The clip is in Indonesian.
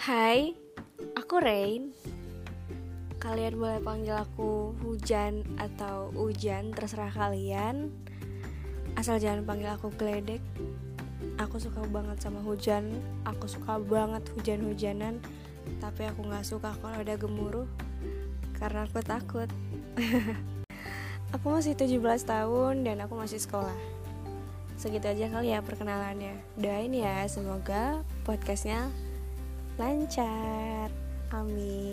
Hai, aku Rain. Kalian boleh panggil aku Hujan atau Hujan, terserah kalian. Asal jangan panggil aku Gledek. Aku suka banget sama hujan. Aku suka banget hujan-hujanan. Tapi aku gak suka kalau ada gemuruh karena aku takut. aku masih 17 tahun dan aku masih sekolah. Segitu aja kali ya perkenalannya. Doain ya, semoga podcastnya lancar. Amin.